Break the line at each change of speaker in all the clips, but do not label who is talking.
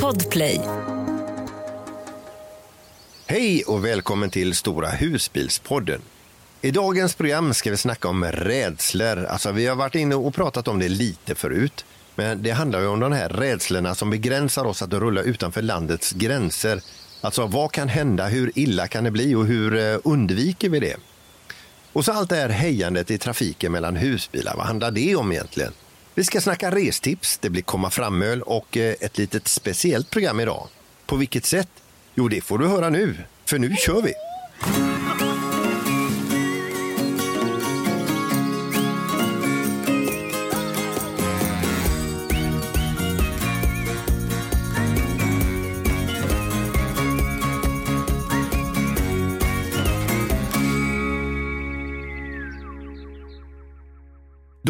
Podplay.
Hej och välkommen till Stora husbilspodden. I dagens program ska vi snacka om rädslor. Alltså, vi har varit inne och pratat om det lite förut. Men det handlar ju om de här rädslorna som begränsar oss att rulla utanför landets gränser. Alltså vad kan hända, hur illa kan det bli och hur eh, undviker vi det? Och så allt det här hejandet i trafiken mellan husbilar, vad handlar det om egentligen? Vi ska snacka restips, det blir komma fram-öl och eh, ett litet speciellt program idag. På vilket sätt? Jo, det får du höra nu, för nu kör vi!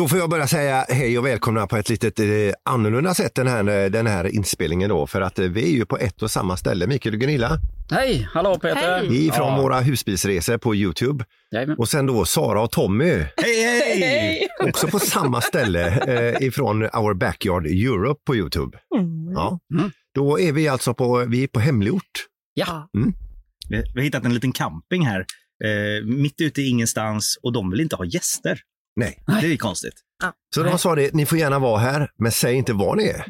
Då får jag börja säga hej och välkomna på ett litet eh, annorlunda sätt den här, den här inspelningen då. För att eh, vi är ju på ett och samma ställe, Mikael och Gunilla.
Hej, hallå Peter!
Ifrån
Ja.
våra husbilsresor på Youtube.
Jajamän.
Och sen då Sara och Tommy,
Hej, hej!
också på samma ställe eh, ifrån Our Backyard Europe på Youtube. Ja.
Mm.
Då är vi alltså på, vi är på hemlig ort.
Ja,
Vi, vi har hittat en liten camping här, eh, mitt ute i ingenstans och de vill inte ha gäster.
Nej.
Det är konstigt.
Så de sa det, ni får gärna vara här, men säg inte var ni är.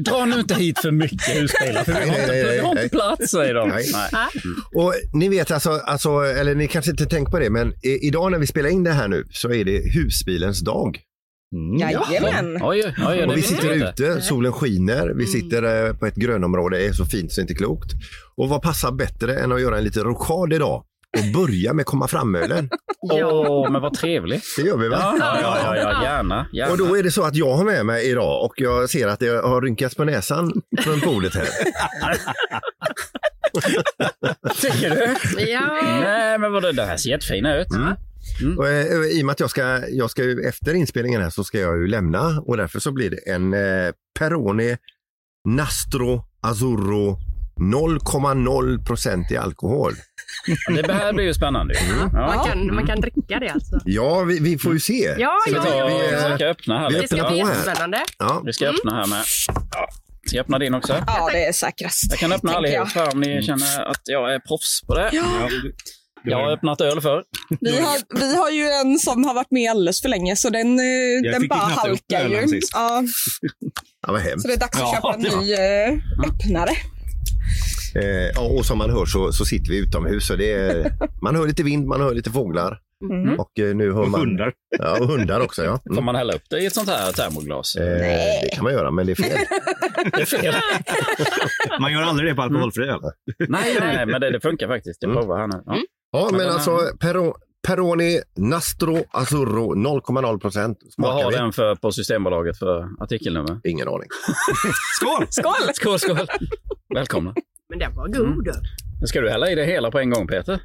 dra nu inte hit för mycket husbilar, för vi har
Nej,
inte,
nej,
vi har
nej.
inte plats, säger de.
Nej.
Nej.
Och ni vet alltså, alltså, eller ni kanske inte tänker på det, men i, idag när vi spelar in det här nu så är det husbilens dag.
Mm.
Jajamän.
Oj, oj, oj,
Och vi sitter ute, solen skiner, vi sitter eh, på ett grönområde, det är så fint så det är inte klokt. Och vad passar bättre än att göra en liten rockad idag och börja med komma fram-ölen?
Åh, men vad trevligt.
Det gör vi va?
Ja, ja, ja, ja, gärna. gärna.
Och då är det så att jag har med mig idag och jag ser att det har rynkats på näsan från bordet här.
Tycker du?
Ja.
Nej, men vadå, det här ser jättefina ut.
Och, eh, I och med att jag ska, jag ska ju, efter inspelningen här så ska jag ju lämna och därför så blir det en eh, Peroni Nastro Azzurro 0,0 procent i alkohol.
Det här blir ju spännande.
Man
Ja.
kan, man kan dricka det alltså.
Ja, vi, vi får ju se.
Ja,
vi
ja,
ta
ja.
vi ska öppna här
vi?
Det ska bli jättespännande.
Ja.
Vi ska öppna här med. Ja. Ska jag öppna din också?
Ja, det är säkrast.
Jag kan öppna allihop här om ni känner att jag är proffs på det.
Ja,
Jag har öppnat öl för.
Vi har, vi har ju en som har varit med alldeles för länge så den, eh, den bara halkar ju. Ja,
ja, vad hemskt.
så det är dags att
Ja,
köpa en ny eh, öppnare.
Eh, och som man hör så, så sitter vi utomhus. Så det är, man hör lite vind, man hör lite fåglar.
Mm.
Och eh, nu hör
Och
man...
hundar.
Ja, och hundar också. Ja.
Får
Mm.
man hälla upp det i ett sånt här termoglas?
Eh, det kan man göra, men det är fel.
Det är fel.
Man gör aldrig det på alkoholfri öl.
nej, nej, nej, men det, det funkar faktiskt. Jag
Mm.
provar här nu. Ja.
Ja, men
här-
alltså Pero, Peroni Nastro Azzurro 0,0 procent.
Vad har
vi?
den för på Systembolaget för artikelnummer?
Ingen aning.
Skål!
Skål!
Skål, skål! Välkomna.
Men den var god.
Nu ska du hälla i det hela på en gång, Peter.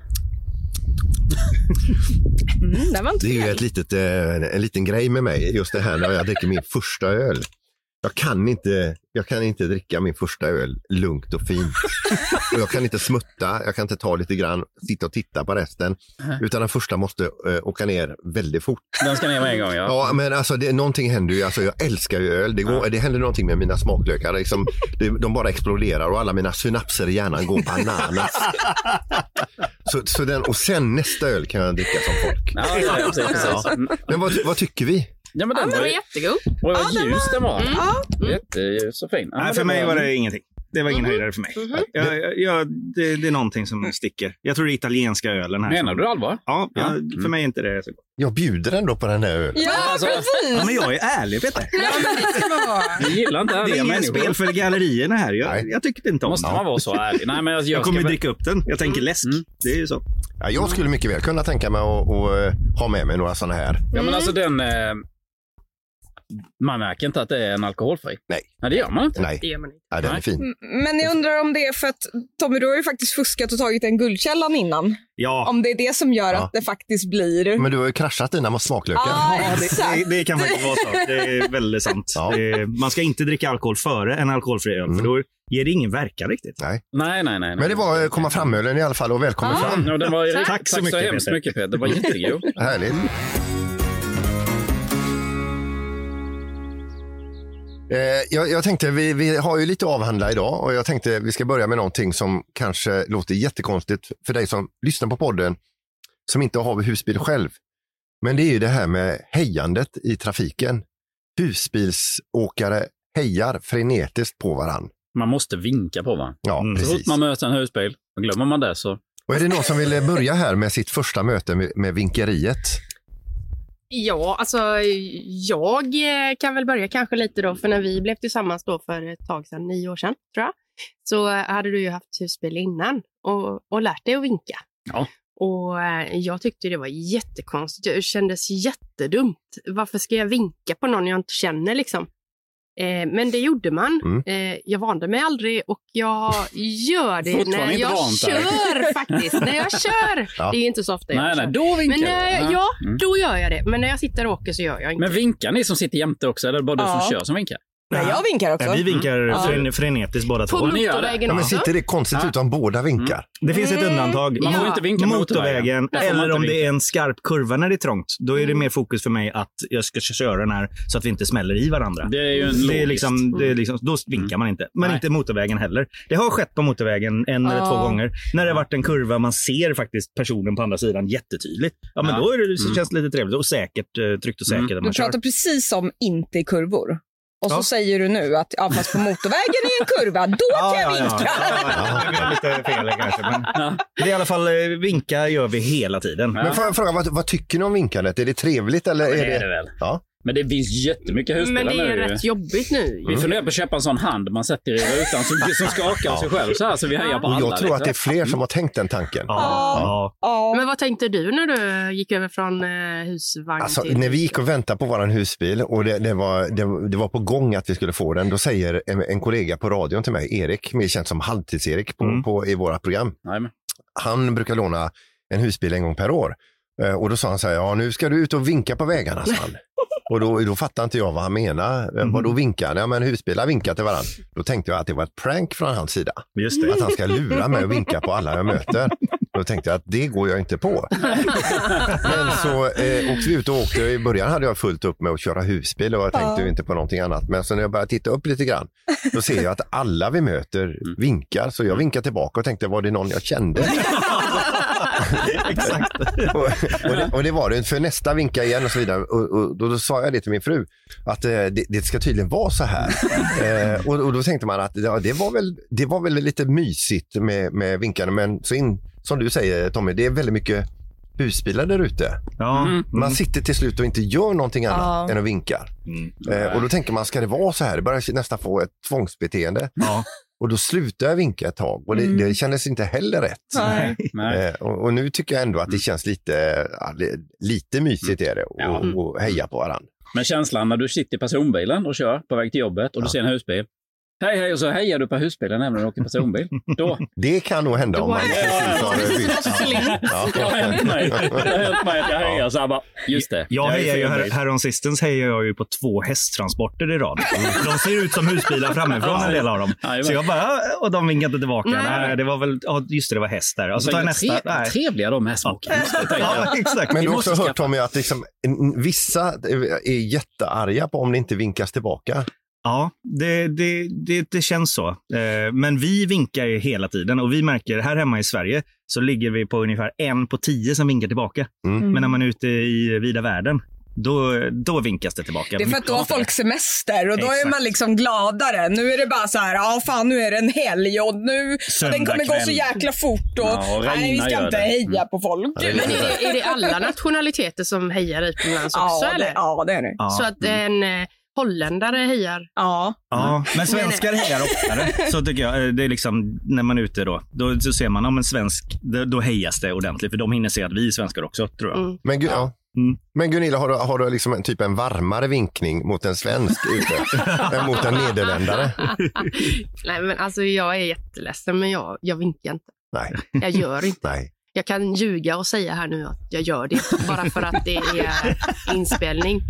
Mm, inte
Det är ju ett litet, eh, en liten grej med mig, just det här när jag dricker min första öl. Jag kan, inte, jag kan inte dricka min första öl lugnt och fint. Och jag kan inte smutta, jag kan inte ta lite grann, sitta och titta på resten. Utan den första måste eh, åka ner väldigt fort.
Den ska ner med en gång, ja.
Ja, men alltså det, någonting händer ju. Alltså, jag älskar ju öl. Det, går, det händer någonting med mina smaklökar. Liksom, det, de bara exploderar och alla mina synapser i hjärnan går bananas. så, så den, och sen nästa öl kan jag dricka som folk.
Ja, ja, precis, precis. Mm.
Men vad, vad tycker vi?
Ja, men
Ja,
den
den
var
jättegod.
Och vad ljus den var.
Ja,
Jätteljus och fin. Ja,
Nej, för mig var det ingenting. Det var ingen
Mhm.
höjdare för mig. Jag, jag, jag, det, det är någonting som sticker. Jag tror det är italienska ölen här.
Menar du allvar?
Ja,
Ja.
jag, för mig är inte det så gott.
Jag bjuder ändå på den här ölen.
ja
Alltså,
Ja,
precis!
men jag är ärlig Peter.
Ja, men det
gillar inte
Det är
ärliga
inget spel för gallerierna här. Jag,
Nej.
jag tycker inte om
Måste
det.
man vara så ärlig? Nej, men jag, jag,
kommer
väl-
dricka upp den. Jag tänker läsk.
Mm.
Det är ju så.
Ja, jag skulle mycket väl kunna tänka mig att, att, eh, ha med mig några sådana här.
Ja, men alltså den... Eh, man märker inte att det är en alkoholfri.
Nej.
Nej, det gör man inte.
Nej,
Det gör man inte.
ja, den är
Nej.
fin.
Men jag undrar om det är för att Tommy, du har ju faktiskt fuskat och tagit en guldkällan innan.
Ja,
Om det är det som gör
Ja.
att det faktiskt blir...
Men du har ju kraschat dina smaklökar.
Ja,
Ja, det, det, det kan faktiskt vara så. Det är väldigt sant.
Ja.
Det, man ska inte dricka alkohol före en alkoholfri öl,
Mm.
för då ger det ingen verkan riktigt.
Nej.
Nej, nej, nej.
Men det var eh, komma fram-ölen i alla fall och välkommen
Ja.
fram.
Ja, den var,
Tack.
tack,
så
så,
mycket,
hemskt
Peter.
mycket Peter. Det var jättegod.
Härligt. Jag, jag tänkte, vi, vi har ju lite att avhandla idag och jag tänkte vi ska börja med någonting som kanske låter jättekonstigt för dig som lyssnar på podden som inte har husbil själv. Men det är ju det här med hejandet i trafiken. Husbilsåkare hejar frenetiskt på varann.
Man måste vinka på varandra.
Ja,
Mm.
Så fort man möter en husbil, och glömmer man det så...
Och är det någon som vill börja här med sitt första möte med, med vinkeriet?
Ja, alltså jag eh, kan väl börja kanske lite då, för när vi blev tillsammans då för ett tag sedan, nio år sedan tror jag, så eh, hade du ju haft husbil innan och, och lärt dig att vinka.
Ja.
Och eh, jag tyckte det var jättekonstigt. Det kändes jättedumt. Varför ska jag vinka på någon jag inte känner liksom? Eh, men det gjorde man.
Mm.
Eh, jag vande mig aldrig och jag gör det när jag kör faktiskt. När jag kör.
Ja.
Det är inte så ofta jag
Nej,
kör.
nej, då vinkar
Men när jag, ja,
Mm.
då gör jag det. Men när jag sitter och åker så gör jag inte
Men vinkar ni som sitter jämte också, eller är det bara du
Ja.
som kör som vinkar?
Nej, jag vinkar också.
Ja, vi vinkar
Mm.
fren- frenetiskt båda två.
På
det.
motorvägen
Ja, men sitter det konstigt
Ja.
ut om båda vinkar?
Det finns ett
Mm.
undantag.
Man får inte vinka motorvägen.
eller om det är en skarp kurva när det är trångt. Då är det
Mm.
mer fokus för mig att jag ska köra den här så att vi inte smäller i varandra.
Det är ju en
Det är liksom, det är liksom, då vinkar man inte. Men
Nej.
inte motorvägen heller. Det har skett på motorvägen en eller
Ja.
två gånger. När det har varit en kurva, man ser faktiskt personen på andra sidan jättetydligt. Ja, men
Ja.
då är det, så
Mm.
känns det lite trevligt och säkert, eh, tryggt och säkert
Mm.
Du pratar precis om inte i kurvor. Och så
Ja.
säger du nu att ja, fast på motorvägen i en kurva, då kan jag vinka.
Ja, ja, det blev lite fel kanske. Men
Ja.
det i alla fall, eh, vinka gör vi hela tiden.
Ja.
Men får jag fråga, vad, vad tycker ni om vinkandet? Är det trevligt eller?
Det
Är
är
det...
det väl.
Ja.
Men det finns jättemycket husbilar
Men det är
nu.
rätt jobbigt nu.
Vi funderar på att köpa en sån hand man sätter i rutan som, som skakar av sig själv så här så vi hejar på
Och
alla.
jag tror att det är
lite.
fler som har tänkt den tanken.
Ja. Ja.
Ja.
Men vad tänkte du när du gick över från eh, husvagn
Alltså,
till...
när vi gick och väntade på våran husbil och det, det, var, det, det var på gång att vi skulle få den, då säger en, en kollega på radion till mig, Erik, mer känd som Halvtids-Erik på,
Mm.
på, i våra program.
Nej, men.
Han brukar låna en husbil en gång per år. Eh, Och då sa han så här, ja nu ska du ut och vinka på vägarna, sa han. Och då, då fattade inte jag vad han menade. Eh, Vad då vinka? Ja men husbilar vinkar till varandra. Då tänkte jag att det var ett prank från hans sida.
Just det.
Att han ska lura mig och vinka på alla jag möter. Då tänkte jag att det går jag inte på. Men så eh, åkte vi ut och åkte. I början hade jag fullt upp med att köra husbil och jag tänkte ju inte på någonting annat. Men så när jag började titta upp lite grann, då ser jag att alla vi möter vinkar. Så jag vinkar tillbaka och tänkte, var det någon jag kände?
Exakt.
och, och, det, och det var det, för nästa vinka igen och så vidare. Och, och då, då sa jag det till min fru, att eh, det, det ska tydligen vara så här. eh, och, och då tänkte man att ja, det, var väl, det var väl lite mysigt med, med vinkarna, men så in, som du säger Tommy, det är väldigt mycket husbilar där ute.
Ja.
Mm.
Man sitter till slut och inte gör någonting annat
Ja.
än att vinka.
Mm.
Eh, och då tänker man, ska det vara så här? Det börjar nästan få ett tvångsbeteende.
Ja.
Och då slutar jag vinka ett tag och det,
Mm.
det kändes inte heller rätt.
Nej.
Nej.
Eh, och, och nu tycker jag ändå att det känns lite, lite mysigt är det och,
Ja.
och heja på varandra.
Men känslan när du sitter i personbilen och kör på väg till jobbet och du
Ja.
ser en husbil. Hej hej och så hejar du på husbilen även när du åker personbil. Då.
Det kan nog hända om man precis har
det
bytt. Ja.
Det har hänt mig. Det har hänt mig att jag hejar så här bara, just det.
Jag
är
hejar ju här, häromsistens hejar jag ju på två hästtransporter i rad. De ser ut som husbilar framifrån en del av dem. Så jag bara, och de vinkade inte tillbaka.
Nej.
Nej, det var väl, ja just det, det var häst där. Och så tar jag nästa.
Tre-. Trevliga de här jag.
Ja, exakt.
Men du har
måste
också hört Tommy att liksom, vissa är jättearga på om det inte vinkas tillbaka.
Ja, det, det, det, det känns så. Eh, Men vi vinkar hela tiden och vi märker här hemma i Sverige så ligger vi på ungefär en på tio som vinkar tillbaka.
Mm.
Men när man är ute i vida världen, då, då vinkas det tillbaka.
Det är för att då har folk semester och då är
Exakt.
man liksom gladare. Nu är det bara så här, ja fan nu är det en helg och nu, och den kommer gå så jäkla fort och,
Ja, och
nej vi ska inte
det.
heja på folk.
det är
Men är det, är det alla nationaliteter som hejar utomlands också?
ja,
eller?
det, ja, det är det.
Ja.
Så att en eh, holländare hejar?
Ja.
Ja, men svenskar hejar oftare. Så tycker jag. Eh, Det är liksom när man är ute då. Då så ser man om en svensk, då, hejas det ordentligt. För de hinner se att vi är svenskar också, tror jag.
Mm.
Men, ja.
Mm.
Men Gunilla, har du, har du liksom en, typ en varmare vinkning mot en svensk ute än mot en nederländare?
Nej, men alltså jag är jätteledsen, men jag, jag vinkar inte.
Nej,
Jag gör inte.
nej.
Jag kan ljuga och säga här nu att jag gör det, bara för att det är inspelning.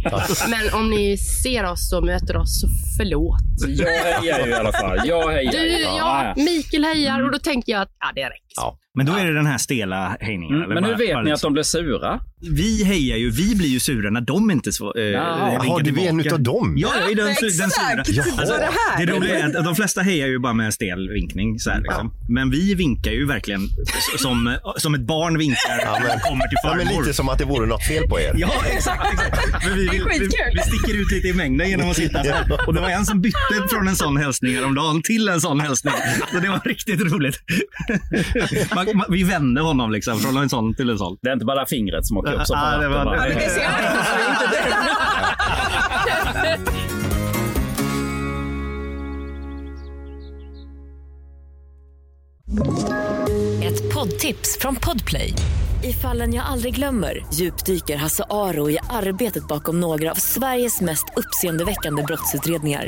Men om ni ser oss och möter oss, så förlåt.
Jag hejar ju i alla fall. Jag hejar.
Du, ja, Mikael hejar och då tänker jag att ja, det räcker.
Ja.
Men då är det den här stela hejningen.
Mm, men hur vet
bara
ni att
liksom-
de blir sura?
Vi hejar ju, vi blir ju sura när de inte så, eh,
Jaha,
vinkar
Jaha, du är en utav dem?
Ja, jag är den, den sura.
Så det här.
det roliga är att de flesta hejar ju bara med en stel vinkning. Så här, liksom. Men vi vinkar ju verkligen som, som ett barn vinkar
Ja, men-
kommer till
Ja,
farmor.
men lite som att det vore något fel på er.
Ja, exakt. exakt. Men vi, vi, vi, vi sticker ut lite i mängden genom att sitta så här. Och det var en som bytte från en sån hälsning häromdagen till en sån hälsning. Så det var riktigt roligt. Man, man, vi vände honom liksom från en sån till en sån.
Det är inte bara fingret som åker upp fan
det var-
bara-
det.
Ett poddtips från Podplay. I fallen jag aldrig glömmer djupdyker Hasse Aro i arbetet bakom några av Sveriges mest uppseendeväckande brottsutredningar.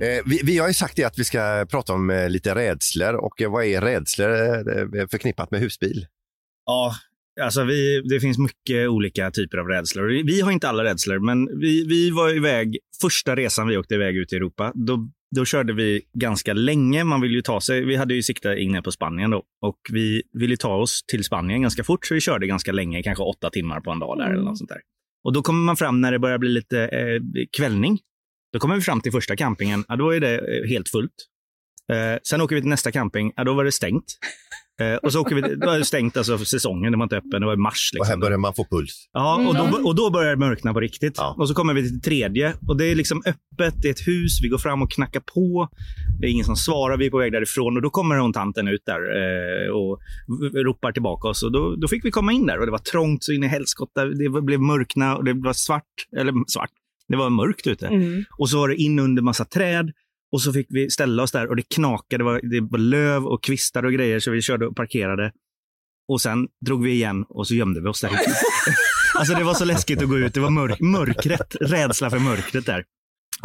Eh, vi, vi har ju sagt det att vi ska prata om eh, lite rädslor och eh, vad är rädslor förknippat med husbil?
Ja, alltså vi, det finns mycket olika typer av rädslor. Vi, har inte alla rädslor, men vi, vi var iväg, första resan vi åkte iväg ut i Europa, då, då körde vi ganska länge. Man vill ju ta sig, vi hade ju siktat in på Spanien då och vi ville ta oss till Spanien ganska fort, så vi körde ganska länge, kanske åtta timmar på en dag där eller något sånt där. Och då kommer man fram när det börjar bli lite eh, kvällning. Då kommer vi fram till första campingen, ja, då är det eh, helt fullt. Eh, sen åker vi till nästa camping, ja, då var det stängt. Eh, och så åker vi, då är det stängt alltså för säsongen, det var inte öppen, det var i mars.
Och här
Liksom.
börjar man få puls.
Ja, och då, och då börjar det mörkna på riktigt.
Ja.
Och så kommer vi till tredje och det är liksom öppet, det är ett hus, vi går fram och knackar på. Det är ingen som svarar, vi är på väg därifrån och då kommer hon tanten ut där eh, och ropar tillbaka oss. Och då, då fick vi komma in där och det var trångt så in i helskotta. Det var- blev mörkna och det var svart, eller svart, det var mörkt ute.
Mm.
Och så var det in under massa träd. Och så fick vi ställa oss där och det knakade, det var, det var löv och kvistar och grejer så vi körde och parkerade. Och sen drog vi igen och så gömde vi oss där. alltså det var så läskigt att gå ut. Det var mörk, mörkret, rädsla för mörkret där.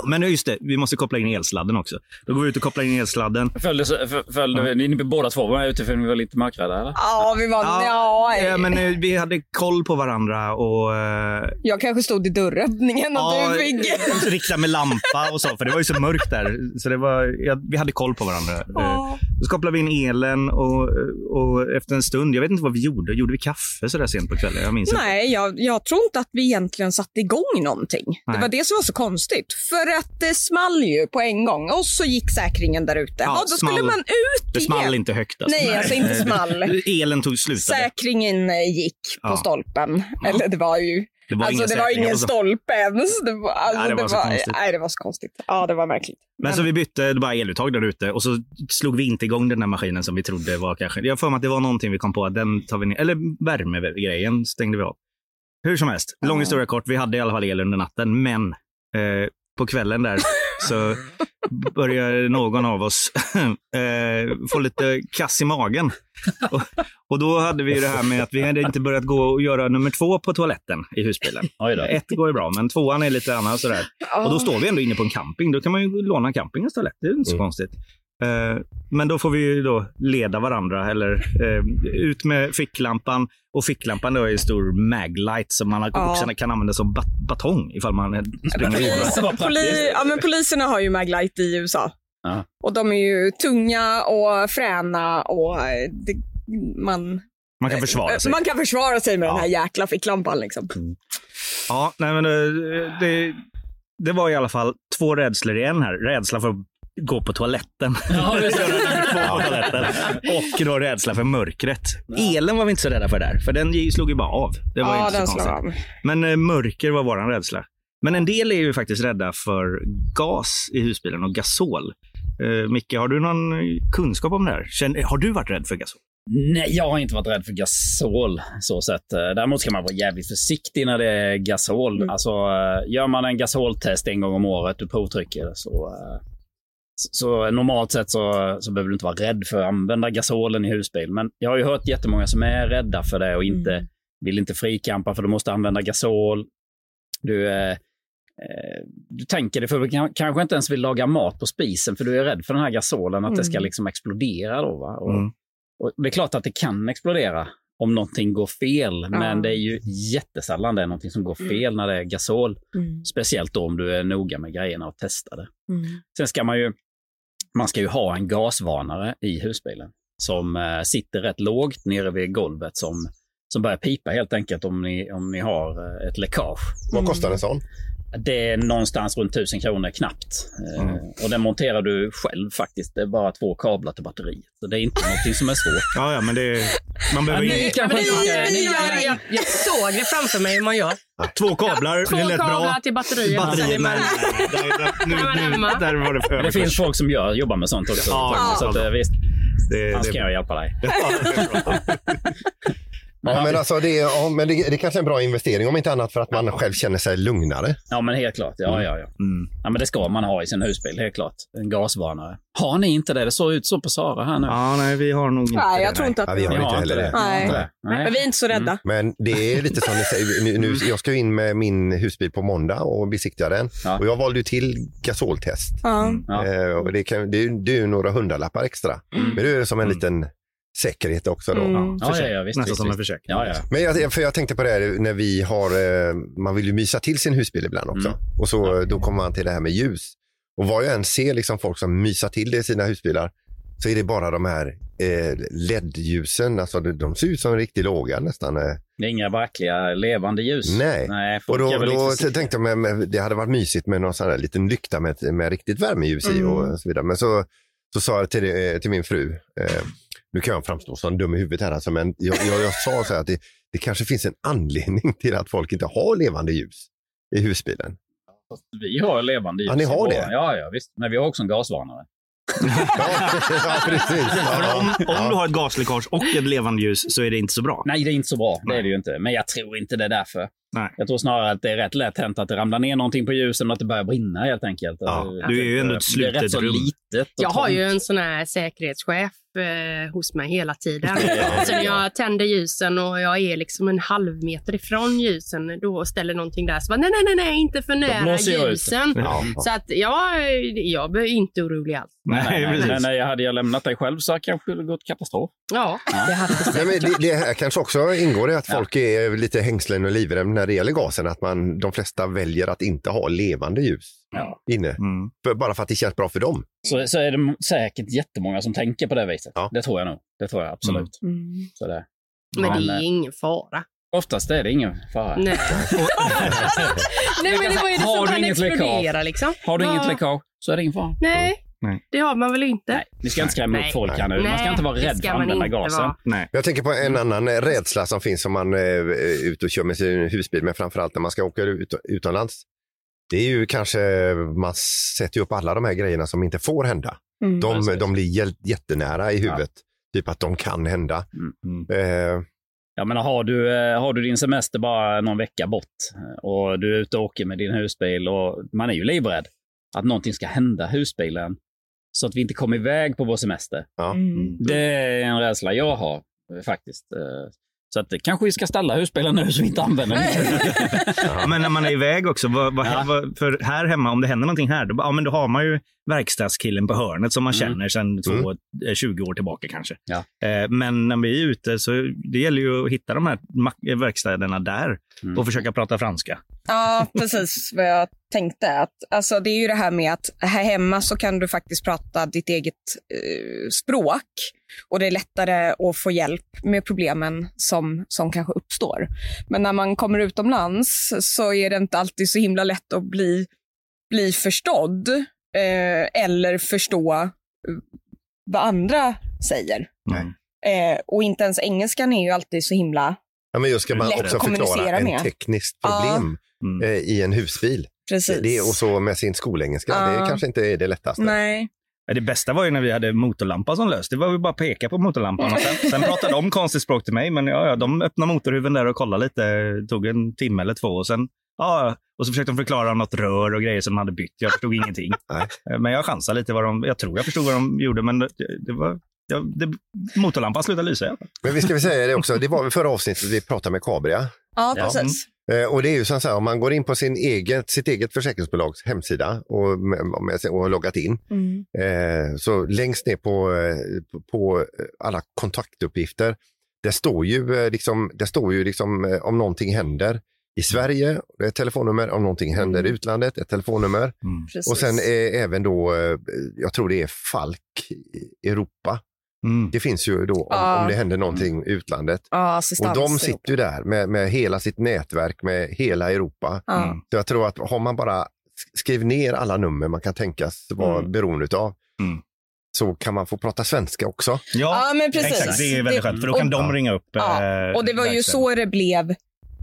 Men just det, vi måste koppla in elsladden också. Då går vi ut och kopplar in elsladden.
Följde, följde, ni båda två var ute för ni var lite mörkrädda eller?
Ja, vi var...
Ja,
Ja,
Ja, men eh, vi hade koll på varandra och eh,
Jag kanske stod i dörröppningen och
Ja,
du fick...
rikta med lampa och så, för det var ju så mörkt där. Så det var, ja, vi hade koll på varandra.
Ja.
Så kopplade vi in elen och, och efter en stund, jag vet inte vad vi gjorde. Gjorde vi kaffe så där sent på kvällen? Jag minns inte.
Nej, jag, jag tror inte att vi egentligen satte igång någonting.
Nej.
Det var det som var så konstigt. För att det small ju på en gång och så gick säkringen där ute. Ja, då skulle
small.
man ut
Det small inte högt. Alltså.
Nej, alltså inte small.
Elen tog slutade.
Säkringen eh, gick på
Ja.
stolpen. Eller det var ju...
Det var
alltså det var ingen
alltså.
stolpe ens. Det var, alltså,
Nej, det var så konstigt.
Nej, det var så konstigt. Ja, det var märkligt.
Men så vi bytte det bara eluttag där ute och så slog vi inte igång den där maskinen som vi trodde var kanske. Jag för mig att det var någonting vi kom på att den tar vi ner. Eller värmegrejen stängde vi av. Hur som helst, lång historia kort. Vi hade i alla fall el under natten, men eh, på kvällen där så började någon av oss eh, få lite kass i magen. Och, och då hade vi det här med att vi hade inte börjat gå och göra nummer två på toaletten i husbilen. Ett går ju bra, men tvåan är lite annan sådär. Och då står vi ändå inne på en camping. Då kan man ju låna campingens toalett. Det är inte så
Mm.
konstigt. Eh, men då får vi ju då leda varandra eller eh, ut med ficklampan. Och ficklampan då är en stor maglight som man
Ja.
också kan använda som bat- batong ifall man springer vidare.
Poli, ja, men poliserna har ju Maglite i USA.
Ja.
Och de är ju tunga och fräna och eh, det, man,
Man kan försvara sig.
man kan försvara sig med
Ja.
den här jäkla ficklampan. Liksom.
Ja, nej men det, det var i alla fall två rädslor i en här. Rädsla för att gå på toaletten.
Ja,
på toaletten. Och då rädsla för mörkret. Elen var vi inte så rädda för där, för den slog ju bara av. Det var
Ja,
inte så konstigt. Men eh, mörker var våran rädsla. Men en del är ju faktiskt rädda för gas i husbilen och gasol. Eh, Micke, har du någon kunskap om det här? Känn, har du varit rädd för gasol?
Nej, jag har inte varit rädd för gasol så sett. Eh, Däremot ska man vara jävligt försiktig när det är gasol.
Mm.
Alltså, eh, gör man en gasoltest en gång om året, du provtrycker det, så, eh, så, normalt sett så, så behöver du inte vara rädd för att använda gasolen i husbil. Men jag har ju hört jättemånga som är rädda för det och inte
Mm.
vill inte frikampa för du måste använda gasol. Du, eh, eh, du tänker dig för du kan, kanske inte ens vill laga mat på spisen för du är rädd för den här gasolen, att det ska
Mm.
liksom explodera. Då, va? Och,
Mm.
och det är klart att det kan explodera om någonting går fel, men det är ju jättesällan det är någonting som går fel när det är gasol.
Mm.
Speciellt då om du är noga med grejerna och testar det.
Mm.
Sen ska man ju, man ska ju ha en gasvarnare i husbilen som eh, sitter rätt lågt nere vid golvet som, som börjar pipa helt enkelt om ni, om ni har eh, ett läckage.
Vad kostar en sån?
Det är någonstans runt 1000 kronor knappt. Eh, Och den monterar du själv faktiskt. Det är bara två kablar till batteriet. Så det är inte någonting som är svårt.
Ja, ja, men det, man behöver
Ja, ni
Men
ni-
jag, jag, jag såg det framför mig hur man gör.
två kablar.
Två
det lät
kablar
bra.
till batteriet. är
Batteriet,
man-
nej, där, nu,
är
nu, där var det för
Det finns folk som gör, jobbar med sånt också.
Ja,
så att, eh, visst,
det,
annars
det,
kan jag hjälpa dig.
Ja, men alltså det, är, ja, men det, det kanske är en bra investering, om inte annat för att man själv känner sig lugnare.
Ja, men helt klart. Ja, ja, ja.
Mm.
ja men det ska man ha i sin husbil, helt klart. En gasvarnare. Har ni inte det? Det såg ut så på Sara här nu.
Ja, nej, vi har nog inte
Nej,
det.
jag tror inte att
Ja, vi har
Ni
inte heller det.
Har
Nej.
det. Nej.
Men vi är inte så rädda.
Men det är lite som ni säger, nu, nu, jag ska in med min husbil på måndag och besiktiga den.
Ja.
Och jag valde ju till gasoltest.
Ja.
Ja.
Eh, och det, kan, det, är ju- det är ju några hundralappar extra. Men det är som en
Mm.
liten säkerhet också då.
Mm.
Ja, ja, ja, visst,
Nästan
visst,
som en försäkring.
Ja, ja.
Men jag, för jag tänkte på det här när vi har, eh, man vill ju mysa till sin husbil ibland också.
Mm.
Och så då kommer man till det här med ljus. Och vad jag än ser liksom folk som mysar till det i sina husbilar så är det bara de här eh, LED-ljusen, alltså de, de ser ut som riktigt låga nästan. Eh.
Det är inga verkliga levande ljus.
Nej.
Nej
Och då, då tänkte jag, men det hade varit mysigt med någon sån här liten lykta med, med riktigt värmeljus i och så vidare. Men så, så sa jag till, det- till min fru, eh, nu kan jag framstå som dum i huvudet här, alltså, men jag, jag, jag sa så här att det, det kanske finns en anledning till att folk inte har levande ljus i husbilen.
Vi har levande ljus.
Ja, ni har det?
Ja, ja, visst. Men vi har också en gasvarnare.
Ja, precis. Ja,
om, om
ja.
du har ett gasläckage och ett levande ljus så är det inte så bra.
Nej, det är inte så bra. Det är det ju inte. Men jag tror inte det är därför.
Nej.
Jag tror snarare att det är rätt lätt hänt att det ramlar ner någonting på ljusen och att det börjar brinna helt enkelt.
Ja.
Alltså,
Du är ju ändå ett
Det är rätt
slutet
så
rum.
litet.
Jag har ju en sån här säkerhetschef eh, hos mig hela tiden.
Ja.
Så när jag tänder ljusen och jag är liksom en halv meter ifrån ljusen då ställer någonting där så bara, nej, nej, nej, nej, inte för nära ljusen.
Ja.
Så att jag, jag är inte orolig alls.
Nej, nej, nej, nej, nej, hade jag lämnat dig själv så kanske det gått katastrof.
Ja, det hade det
Nej, men det, det här kanske också ingår i att
Ja.
folk är lite hängslen och livrem när det gäller gasen. Att man, de flesta väljer att inte ha levande ljus
Ja.
inne.
Mm.
För, bara för att det känns bra för dem.
Så, så är det säkert jättemånga som tänker på det viset.
Ja.
Det tror jag nog. Det tror jag absolut.
Mm.
Så det.
Men det
Men,
är
eh,
ingen fara.
Oftast är det ingen fara.
Nej. Nej, men det
Har
som
du
kan
inget läckage?
explodera liksom?
Har du inget
Vad-
läckage så är det ingen fara.
Nej,
Nej.
det har man väl inte?
Nej, ni ska inte skrämma upp folk här nu. Man ska inte vara
det
rädd för att använda gasen.
Nej.
Jag tänker på en annan eh, rädsla som finns om man eh, är ute och kör med sin husbil, men framförallt när man ska åka ut, utomlands. Det är ju kanske, man sätter ju upp alla de här grejerna som inte får hända.
Mm.
De, de blir jä- jättenära i huvudet. Typ att de kan hända.
Mm.
Eh,
Jag menar, har du, eh, har du din semester bara någon vecka bort eh, och du är ute och åker med din husbil och man är ju livrädd att någonting ska hända husbilen så att vi inte kommer iväg på vår semester.
ja.
Mm.
Det är en rädsla jag har eh, faktiskt. Eh, Så att kanske vi ska ställa husbilen nu så vi inte använder den.
Ja, men när man är iväg också, vad, vad,
Ja.
vad, för här hemma, om det händer någonting här, då, ja, men då har man ju verkstadskillen på hörnet som man
Mm.
känner sedan två, eh, 20 år tillbaka kanske.
Ja.
Eh, men när vi är ute så det gäller ju att hitta de här mack- verkstäderna där
Mm.
och försöka prata franska.
Ja, precis vad jag tänkte. Att, alltså, det är ju det här med att här hemma så kan du faktiskt prata ditt eget eh, språk och det är lättare att få hjälp med problemen som, som kanske uppstår. Men när man kommer utomlands så är det inte alltid så himla lätt att bli, bli förstådd eh, eller förstå eh, vad andra säger. Eh, och inte ens engelskan är ju alltid så himla
Ja, men just ska man
Lätt
också förklara en
med.
tekniskt
Ja.
Mm.
eh, i en husbil.
precis.
Det, och så med sin skolengelska, det
Ja.
kanske inte är det lättaste.
Nej.
Det bästa var ju när vi hade motorlampan som lös. Det var ju bara att peka på motorlampan. Och sen, sen pratade de konstigt språk till mig, men ja, ja, de öppnade motorhuven där och kollade lite. Det tog en timme eller två och sen Ja, och så försökte de förklara något rör och grejer som de hade bytt. Jag förstod ingenting.
Nej.
Eh, Men jag chansade lite vad de, jag tror jag förstod vad de gjorde, men det, det var, ja, det, motorlampan slutade lysa i alla fall.
Men vi ska väl säga det också, det var väl förra avsnittet vi pratade med Cabria.
Ja,
Ja.
precis.
Eh, Och det är ju så här, om man går in på sin eget, sitt eget försäkringsbolags hemsida och, och har loggat in,
Mm.
eh, så längst ner på, eh, på- alla kontaktuppgifter, det står ju, liksom, det står ju liksom, om någonting händer i Sverige, det är ett telefonnummer, om någonting händer i utlandet, ett telefonnummer.
Mm.
Precis.
Och sen är även då, jag tror det är Falk i Europa.
Mm.
Det finns ju då om,
Ja.
om det händer någonting i utlandet.
ja,
Och de sitter ju där med, med hela sitt nätverk med hela Europa.
Ja.
Mm.
Så jag tror att har man bara skrivit ner alla nummer man kan tänkas vara
Mm.
beroende av
Mm.
så kan man få prata svenska också.
Ja, men precis.
Exakt, det är väldigt
Det-
skönt för då kan
och-
de ringa upp. Eh,
och det var ju
verkligen.
så det blev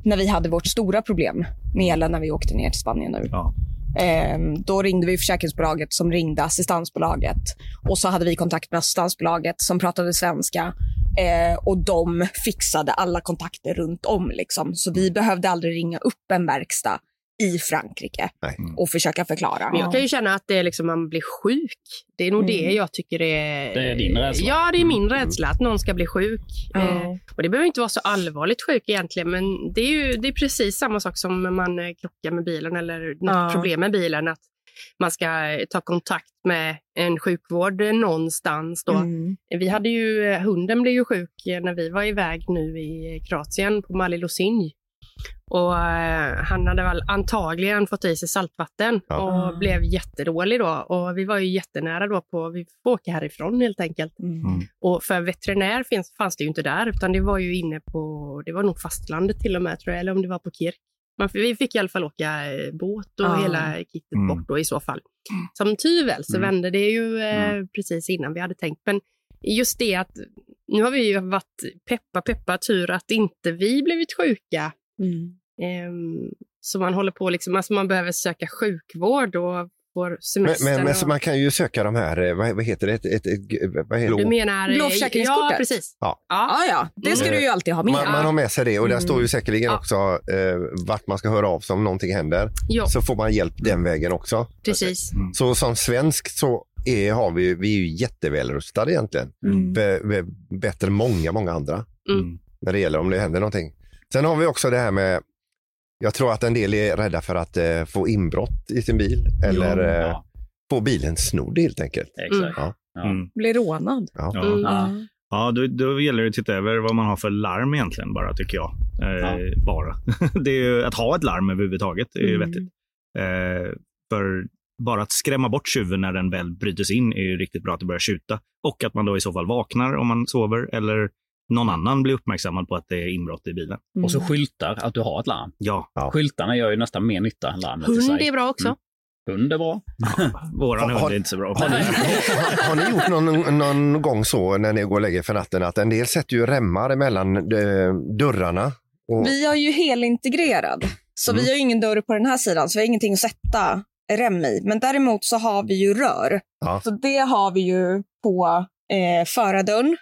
när vi hade vårt stora problem med elen när vi åkte ner till Spanien nu.
Ja.
Ehm, då ringde vi försäkringsbolaget som ringde assistansbolaget. Och så hade vi kontakt med assistansbolaget som pratade svenska. Eh, och de fixade alla kontakter runt om. Liksom. Så vi behövde aldrig ringa upp en verkstad i Frankrike
Nej.
och försöka förklara.
Men jag kan ju känna att det är liksom man blir sjuk. Det är nog det
Mm.
jag tycker är...
Det är din rädsla.
Ja, det är min rädsla att någon ska bli sjuk. Eh, och det behöver inte vara så allvarligt sjuk egentligen, men det är ju det är precis samma sak som när man eh, krockar med bilen eller något
Ja.
problem med bilen. Att man ska eh, ta kontakt med en sjukvård någonstans. Då.
Mm.
Vi hade ju, hunden blev ju sjuk när vi var iväg nu i Kroatien på Mali Losinj. Och eh, han hade väl antagligen fått i sig saltvatten
Ja.
och blev jättedålig då. Och vi var ju jättenära då på, vi får åka härifrån helt enkelt.
Mm.
Och för veterinär finns, fanns det ju inte där, utan det var ju inne på, det var nog fastlandet till och med tror jag, eller om det var på Kirk. Men vi fick i alla fall åka eh, båt och
Ah.
hela kittet
Mm.
bort då i så fall. Som tur väl så
Mm.
vände det ju eh, precis innan vi hade tänkt. Men just det att nu har vi ju varit peppa peppa tur att inte vi blivit sjuka.
Mm.
Ehm, så man håller på liksom, alltså man behöver söka sjukvård och får
Men,
semester.
men, men
och...
så man kan ju söka de här, eh, vad, vad heter det? Ett, ett, ett, vad heter
Du
det?
menar...
Blå
Ja,
försäkringskortet?
precis.
Ja.
Ja, ja, det ska
Mm.
du ju alltid ha med.
Man, man har med sig det och där
Mm.
står ju säkerligen
Ja.
också eh, vart man ska höra av sig om någonting händer.
Ja,
Så får man hjälp den vägen också.
precis.
Så som svensk så är, har vi, vi är ju jättevälrustade egentligen.
Mm.
Be, be, bättre än många, många andra
Mm.
när det gäller om det händer någonting. Sen har vi också det här med, jag tror att en del är rädda för att eh, få inbrott i sin bil eller eh,
Ja,
få bilen snodd helt enkelt.
exakt.
Ja.
Ja.
Mm.
Blir rånad.
Ja.
Ja.
Mm.
Ja.
Ja, då, då gäller det att titta över vad man har för larm egentligen bara, tycker jag. Eh,
Ja.
Bara. det är ju, att ha ett larm överhuvudtaget är ju
Mm.
vettigt. Eh, för bara att skrämma bort tjuven när den väl bryter sig in är ju riktigt bra att det börjar tjuta. Och att man då i så fall vaknar om man sover eller någon annan blir uppmärksammad på att det är inbrott i bilen.
Och så skyltar att du har ett larm.
Ja,
Ja.
Skyltarna gör ju nästan mer nytta än larmet i
Hund
sig.
är bra också.
Mm. Hund är bra.
våran hund är inte så bra.
Har ni, har, har ni gjort någon, någon gång så när ni går och lägger för natten att en del sätter ju remmar emellan eh, dörrarna? Och,
Vi har ju helintegrerad, så
Mm.
vi har ju ingen dörr på den här sidan, så vi har ingenting att sätta rem i. Men däremot så har vi ju rör.
Ja.
Så det har vi ju på eh, förardörren.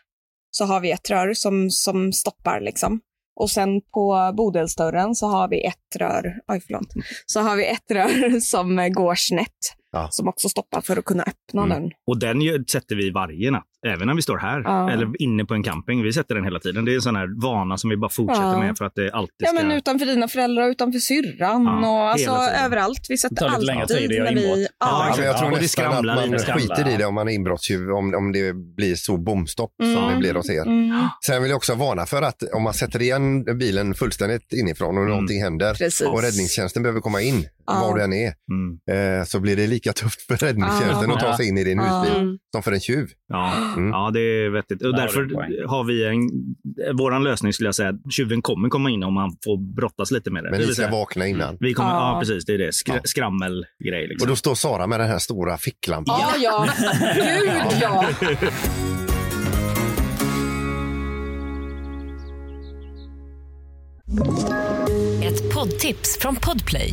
Så har vi ett rör som, som stoppar liksom. Och sen på bodelsdörren så har vi ett rör, oj förlåt, så har vi ett rör som går snett.
Ja.
Som också stoppar för att kunna öppna
Mm.
den.
Och den gör, sätter vi varje natt, även när vi står här
Ja.
eller inne på en camping. Vi sätter den hela tiden. Det är en sån här vana som vi bara fortsätter
Ja.
med för att det alltid
Ja,
ska...
men utanför dina föräldrar, utanför syrran
Ja,
och alltså överallt. Vi sätter
Det tar lite
alltid
längre tid att göra
när vi...
inbrott.
Ja,
Ja, jag tror
Ja,
nästan att man skiter i det om man är inbrottstjuv, om, om det blir så bomstopp som
Mm.
det blir hos er.
Mm,
Sen vill jag också varna för att om man sätter igen bilen fullständigt inifrån och
Mm.
någonting händer
precis.
och räddningstjänsten behöver komma in,
Ja.
var du än är,
Mm.
eh, så blir det lika tufft för räddningstjänsten
Ja.
att ta sig in i din husbil
Mm.
som för en tjuv.
Ja,
Mm.
ja, det är vettigt. Och därför har vi en... Vår lösning skulle jag säga, tjuven kommer komma in om man får brottas lite med det.
Men
det
ni ska
säga,
vakna innan.
vi kommer, ja.
Ja.
precis. Det är det. Skra
Ja.
Skrammelgrej.
Och
Liksom.
då står Sara med den här stora ficklampan.
Ja, ja. Gud, ja.
Ett poddtips från Podplay.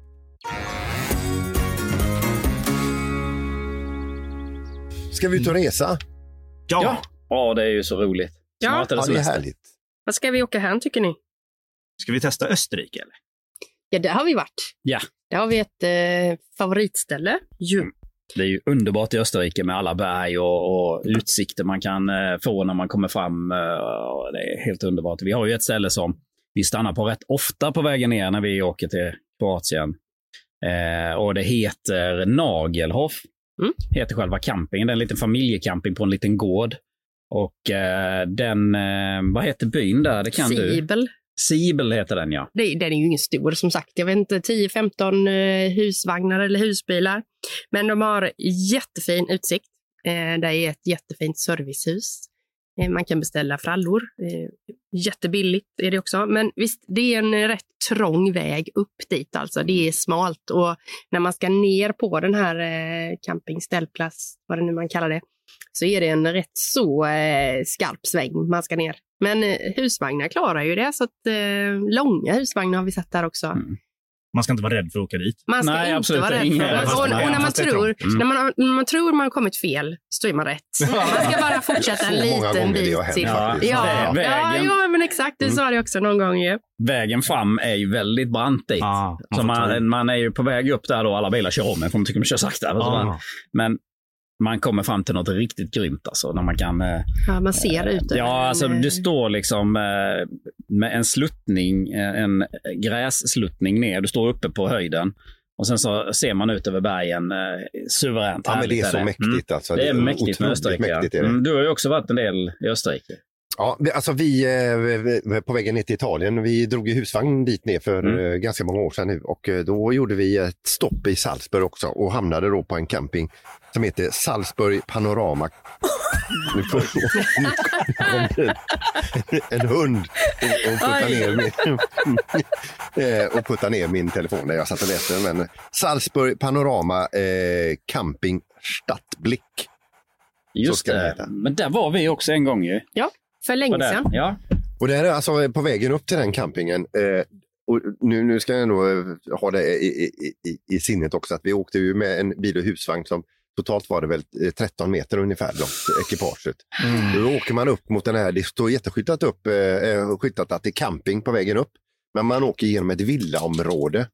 Ska vi ut och resa?
Ja.
Ja. Ja, det är ju så roligt.
Ja.
Snart är det
Ja, det är
semester.
härligt.
Vad ska vi åka hem tycker ni?
Ska vi testa Österrike eller?
Ja, där har vi varit.
Ja.
Där har vi ett eh, favoritställe. Ju.
Det är ju underbart i Österrike med alla berg och, och utsikter man kan eh, få när man kommer fram. Eh, det är helt underbart. Vi har ju ett ställe som vi stannar på rätt ofta på vägen ner när vi åker till Kroatien. Eh, och det heter Nagelhof.
Mm.
Heter själva campingen. Det är en liten familjecamping på en liten gård. Och eh, den, eh, vad heter byn där? Det kan du.
Sibel.
Sibel heter den ja.
Det, den är ju ingen stor som sagt. Jag vet inte, 10-15 eh, husvagnar eller husbilar. Men de har jättefin utsikt. Eh, det är ett jättefint servicehus. Eh, man kan beställa frallor. Eh, jättebilligt är det också. Men visst, det är en rätt trång väg upp dit. Alltså. Det är smalt och när man ska ner på den här Camping campingställplats, vad det nu man kallar det, så är det en rätt så skarp sväng man ska ner. Men husvagnar klarar ju det, så att långa husvagnar har vi sett där också.
Mm.
Man ska inte vara rädd för att åka dit.
Man ska
Nej,
inte
absolut
vara rädd för det. Och, och när, man tror,
Mm.
när, man, när man tror man har kommit fel, så är man rätt. Man ska bara fortsätta en liten bit till. Ja, ja,
vägen-
ja, men exakt. Du sa det också någon gång ju.
Vägen fram är ju väldigt brant dit.
Ja, man
så man, man är ju på väg upp där då, alla bilar kör om en för de tycker de kör sakta. Man,
Ja.
men man kommer fram till något riktigt grymt alltså. När man kan... eh,
Ja, man ser ut över
Ja, alltså
eh,
du står liksom eh, med en sluttning, en grässluttning ner. Du står uppe på höjden. Och sen så ser man ut över bergen. Eh, suveränt
Ja, men det är så
det.
mäktigt. Alltså.
Det är mäktigt med Österrike.
Mäktigt är det.
Mm, du har ju också varit en del i Österrike.
Ja, vi- alltså vi, vi- på vägen ner till Italien, vi drog i husvagn dit ner för
Mm.
ganska många år sedan nu och då gjorde vi ett stopp i Salzburg också och hamnade då på en camping som heter Salzburg Panorama. Nu nu kom det en hund och, och puttar ner min, eh, och puttar ner min telefon där jag satt och läste. den. Men Salzburg Panorama eh, Camping Stadtblick.
Just
det.
Men där var vi också en gång ju.
För
Var
länge
där.
sedan.
Ja.
Och det här är alltså på vägen upp till den campingen. Eh, och nu, nu ska jag nog eh, ha det i, i, i, i sinnet också att vi åkte ju med en bil och husvagn som totalt var det väl eh, 13 meter ungefär då, ekipaget. Då åker man upp mot den här, det står jätteskyltat upp, eh, eh, skyltat att det är camping på vägen upp. Men man åker genom ett villaområde.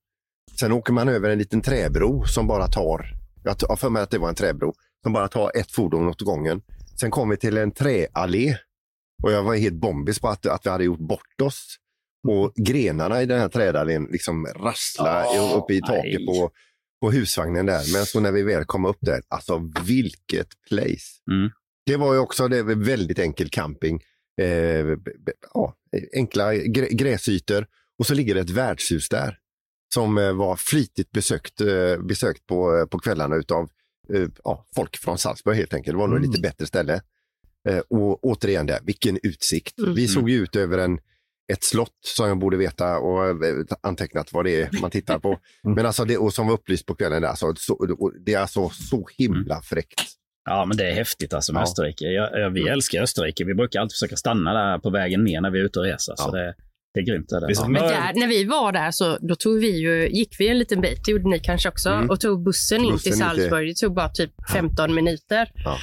Sen åker man över en liten träbro som bara tar, jag har för mig att det var en träbro, som bara tar ett fordon åt gången. Sen kom vi till en träallé och jag var helt bombis på att, att vi hade gjort bort oss. Och grenarna i den här trädallén liksom rassla
Ja,
uppe i taket
nej.
på, på husvagnen där. Men så när vi väl kom upp där, alltså vilket place.
Mm.
Det var ju också det var väldigt enkel camping. Eh, ja, enkla grä, gräsytor och så ligger det ett värdshus där som eh, var flitigt besökt, eh, besökt på, eh, på kvällarna utav ja, folk från Salzburg helt enkelt. Det var nog
Mm.
lite bättre ställe. Och återigen där, vilken utsikt.
Mm.
Vi såg ju ut över en, ett slott som jag borde veta och eh, antecknat vad det är man tittar på. Men alltså det, och som var upplyst på kvällen där, så, så, det är alltså så himla fräckt.
Ja, men det är häftigt alltså med
Ja.
Österrike. Jag, jag, vi älskar Österrike. Vi brukar alltid försöka stanna där på vägen ner när vi är ute och reser. Så
Ja.
det, det är grymt. Är det. Ja.
Men där, när vi var där så då tog vi ju, gick vi en liten bit, det gjorde ni kanske också,
Mm.
och tog bussen in
Bussen
till
in till-
Salzburg. Det tog bara typ 15 minuter.
Ja.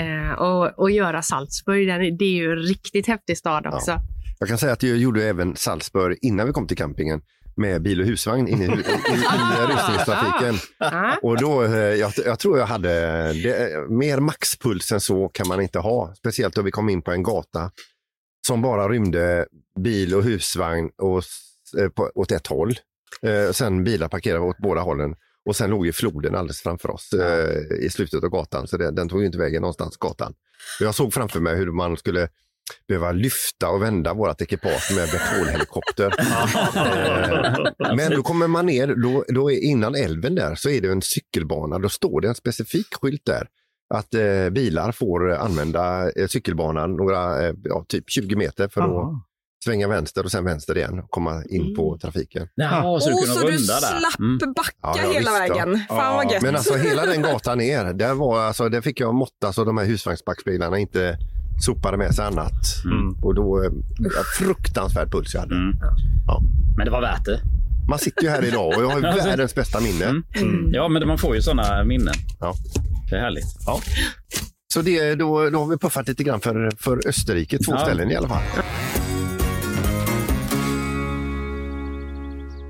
Eh, och, och göra Salzburg, den- det är ju en riktigt häftig stad också.
Jag kan säga att jag gjorde även Salzburg innan vi kom till campingen med bil och husvagn in i, in, in, i rusningstrafiken.
Ja.
Och då, eh, jag, jag tror jag hade, det, mer maxpuls än så kan man inte ha. Speciellt då vi kom in på en gata som bara rymde bil och husvagn och, eh, på, åt ett håll. Eh, sen bilar parkerade åt båda hållen. Och sen låg ju floden alldeles framför oss eh, i slutet av gatan, så det, den tog ju inte vägen någonstans, gatan. Och jag såg framför mig hur man skulle behöva lyfta och vända vårt ekipage med betolhelikopter. Eh, Men då kommer man ner, då, då är, innan älven där så är det en cykelbana. Då står det en specifik skylt där att eh, bilar får använda eh, cykelbanan några, eh, ja, typ 20 meter för att
Jaha.
svänga vänster och sen vänster igen och komma in på trafiken.
Jaha, så du kunde
så du
runda där.
slapp
Mm.
backa
Ja, ja,
hela
visst, ja.
vägen. Fan vad gött.
Men alltså hela den gatan ner, där, var, alltså, där fick jag måtta så de här husvagnsbackspeglarna inte sopade med sig annat.
Mm.
Och då, eh, fruktansvärd puls jag hade.
Mm.
Ja.
Men det var värt det.
Man sitter ju här idag och jag har
Alltså.
världens bästa minne.
Mm. Ja, men man får ju sådana minnen.
Ja.
Det är härligt.
Ja. Så det, då, då har vi puffat lite grann för, för Österrike, två
Ja.
ställen i alla fall.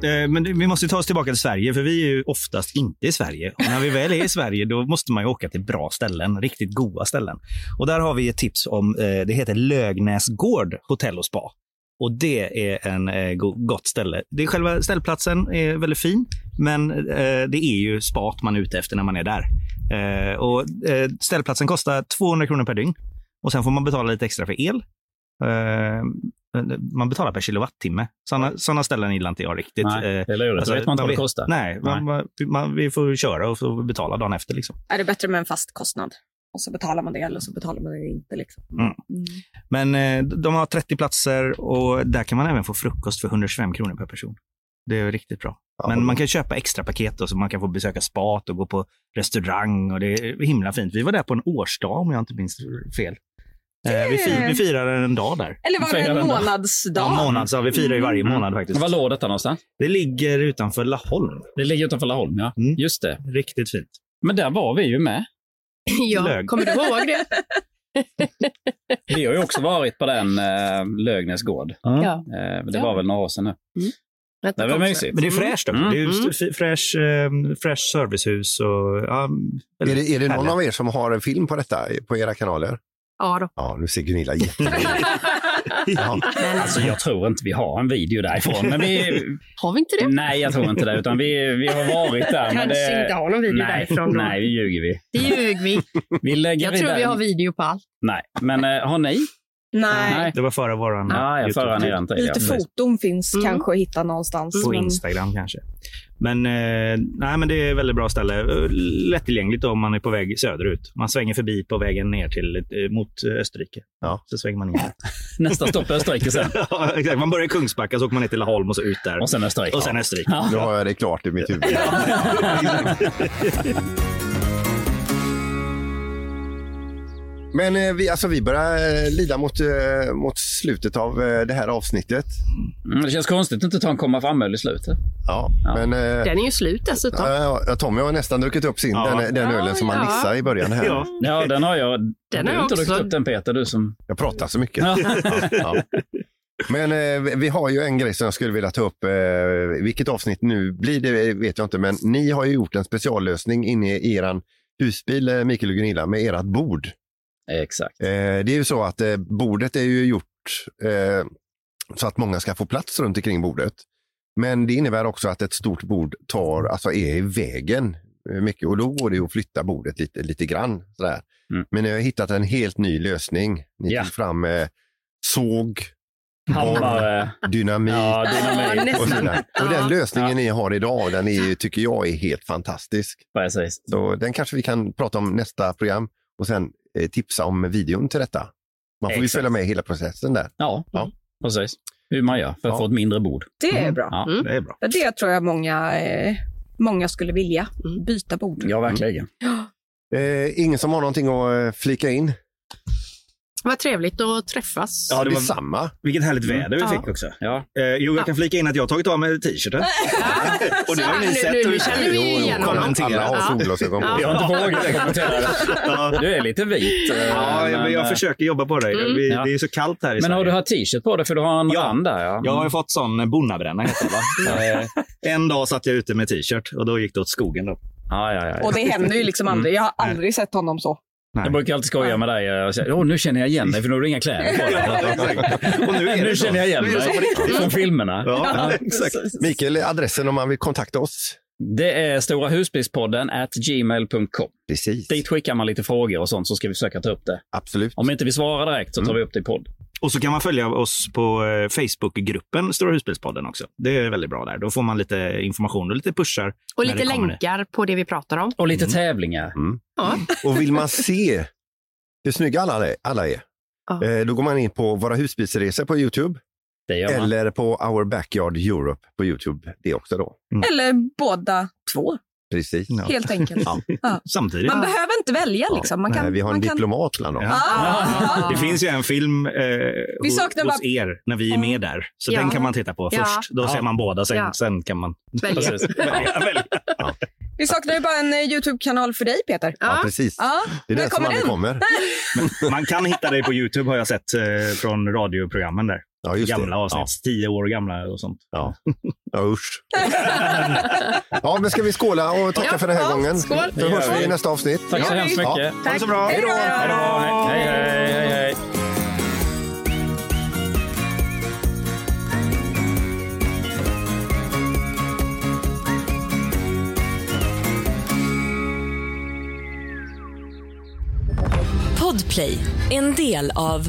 Eh, men vi måste ta oss tillbaka till Sverige, för vi är ju oftast inte i Sverige. Och när vi väl är i Sverige, då måste man ju åka till bra ställen, riktigt goda ställen. Och där har vi ett tips om, eh, det heter Lögnäsgård hotell och spa. Och det är en eh, gott ställe. Det är själva ställplatsen är väldigt fin, men det är ju spat man är ute efter när man är där. Och ställplatsen kostar 200 kronor per dygn. Och sen får man betala lite extra för el. Eh, man betalar per kilowattimme. Sådana såna ställen gillar inte jag riktigt.
Nej,
Eh,
är lurigt.
alltså,
vet man inte
man
vad det kostar.
Nej, man, man, man, vi får köra och får betala dagen efter. Liksom.
Är det bättre med en fast kostnad? Och så betalar man det eller så betalar man det inte. Liksom.
Mm. Men eh, de har 30 platser och där kan man även få frukost för 125 kronor per person. Det är riktigt bra.
Ja,
Men man kan köpa extra paket då, så man kan få besöka spat och gå på restaurang. och Det är himla fint. Vi var där på en årsdag om jag inte minns fel. Eh, vi, fi, vi firade en dag där.
Eller var det en
den
månadsdag?
Ja, månad, så vi firar ju varje månad faktiskt.
Var låg detta någonstans?
Det ligger utanför Laholm.
Det ligger utanför Laholm, ja.
Mm.
Just det.
Riktigt fint.
Men där var vi ju med.
Ja,
Lög.
kommer du ihåg det?
Vi har ju också varit på den eh, Lögnäs gård.
Ja.
Eh, det
Ja.
var väl några år sedan nu.
Rätt
Det var
också.
mysigt.
Men det är fräscht.
Mm.
Det är ju
Mm.
st- fräsch, eh, fräsch servicehus och... Ja,
Är det, är det någon av er som har en film på detta på era kanaler?
Ja då.
Ja, nu ser Gunilla jättenöjd ut. ja.
Alltså jag tror inte vi har en video därifrån. Men vi,
Har vi inte det?
nej, jag tror inte det. Utan vi, vi har varit där. men
Kanske
det,
inte har någon video
nej,
därifrån då.
Nej, vi ljuger vi.
Det ljög vi.
Vi lägger
Jag tror
där-
vi har video på allt.
Nej, men eh, har ni?
Nej.
Det var förra våran
Ja, eran tid. ja,
Lite
precis.
foton finns
Mm.
kanske att hitta någonstans.
På
men-
Instagram kanske. Men, eh, nej, men det är ett väldigt bra ställe. Lättillgängligt om man är på väg söderut. Man svänger förbi på vägen ner till, eh, mot Österrike.
Ja.
Så svänger man in.
Nästa stopp är Österrike sen.
ja, exakt. Man börjar i Kungsbacka, så åker man ner till Laholm och så ut där.
Och sen Österrike.
Och sen Österrike.
Ja.
Nu har jag det klart i mitt huvud. Men eh, vi, alltså, vi börjar eh, lida mot, eh, mot slutet av eh, det här avsnittet.
Mm, det känns konstigt att inte ta en komma fram-öl i slutet.
Ja,
Ja.
men eh,
Den är ju slut dessutom.
ja, Tommy har nästan druckit upp sin,
Ja.
den, den
Ja,
ölen som han missade i början. Här.
Ja.
Ja, den har jag.
Den
du
har
inte
också.
druckit upp den Peter, du som...
Jag pratar så mycket.
Ja.
Ja. Men eh, vi- har ju en grej som jag skulle vilja ta upp. Eh, vilket avsnitt nu blir det vet jag inte, men ni har ju gjort en speciallösning inne i eran husbil, eh, Mikael och Gunilla, med ert bord.
Exakt.
Eh, det är ju så att eh, bordet är ju gjort eh, så att många ska få plats runt omkring bordet. Men det innebär också att ett stort bord tar, alltså är i vägen eh, mycket och då går det att flytta bordet lite, lite grann. Sådär.
Mm.
Men ni har hittat en helt ny lösning. Ni
Ja.
tog fram eh, såg,
Hammare.
dynamit
Ja, dynamit.
och, sådär. och den lösningen
Ja.
ni har idag, den är, tycker jag är helt fantastisk.
Precis.
Så den kanske vi kan prata om nästa program och sen eh, tipsa om videon till detta. Man får ju
Exakt.
följa med i hela processen där.
Ja,
Ja.
precis. Hur man gör för att
Ja.
få ett mindre bord.
Det är bra.
Ja,
Mm.
Det är bra.
Det tror jag många, eh, många skulle vilja. Byta bord.
ja verkligen.
Eh, ingen som har någonting att eh, flika in?
Vad trevligt att träffas.
Ja, det var-
Detsamma.
Vilket härligt väder vi
Ja.
fick också.
Ja.
Eh, jo, jag kan flika in att jag har tagit av mig t-shirten. och det har ni
Nu-
sett.
nu- nu känner vi igen honom.
Alla har solglasögon på.
Ja.
Jag har inte vågat kommentera det. Du är lite vit. eh,
Ja, jag, men jag
eh,
försöker jobba på det.
Mm.
Det är så kallt här i
Men
Sverige.
har du haft t-shirt på dig för du har en
Ja.
rand där? Ja.
Jag har ju fått sån bonnabränna heter det? Eh, en dag satt jag ute med t-shirt och då gick det åt skogen. Då.
Ja, ja, ja, ja.
Och det händer ju liksom aldrig. Jag har aldrig sett honom så.
Jag brukar alltid skoja med dig och säga Åh, nu känner jag igen dig för nu har du inga kläder på dig.
och nu är det
nu
så.
känner jag igen dig från filmerna.
Ja,
Ja.
exakt.
Mikael, adressen om man vill kontakta oss?
Det är Stora husbilspodden at gmail.com.
Precis,
Dit skickar man lite frågor och sånt så ska vi försöka ta upp det.
absolut.
Om inte vi svarar direkt så tar
Mm.
vi upp det i podd.
Och så kan man följa oss på eh, Facebookgruppen Stora husbilspodden också. Det är väldigt bra där. Då får man lite information och lite pushar.
Och lite länkar på det vi pratar om.
Och lite tävlingar.
Ja.
Och vill man se hur snygga alla är, alla är
Ja.
eh, då går man in på Våra husbilsresor på Youtube. Eller på Our Backyard Europe på Youtube det också då.
Eller båda två.
Precis.
Ja.
Helt enkelt. Ja.
Samtidigt.
Man behöver inte välja. Liksom. Man kan,
Nej, vi har en
man kan...
diplomat bland oss.
Ja. Det finns ju en film eh,
Vi
hos, hos
bara-
er när vi är med där. Så
Ja.
den kan man titta på
Ja.
först. Då
Ja.
ser man båda, sen,
Ja.
sen kan man
Välja.
Välja. välja.
Vi saknar ju bara en eh, Youtube-kanal för dig, Peter.
Ja, precis.
Ja.
Det är den som
kommer
aldrig
den?
kommer.
Man kan hitta dig på Youtube har jag sett eh, från radioprogrammen där.
Ja, just
gamla
det.
avsnitt, tio år gamla och sånt.
Ja. Ja, usch. ja, men ska vi skåla och tacka
Ja,
för den här
ja,
gången?
skål.
Så hörs vi i nästa avsnitt.
Tack så
Ja.
hemskt mycket.
Ja.
Ha det så bra.
Hej då.
Hej då. Hej, hej, hej, hej.
Podplay, en del av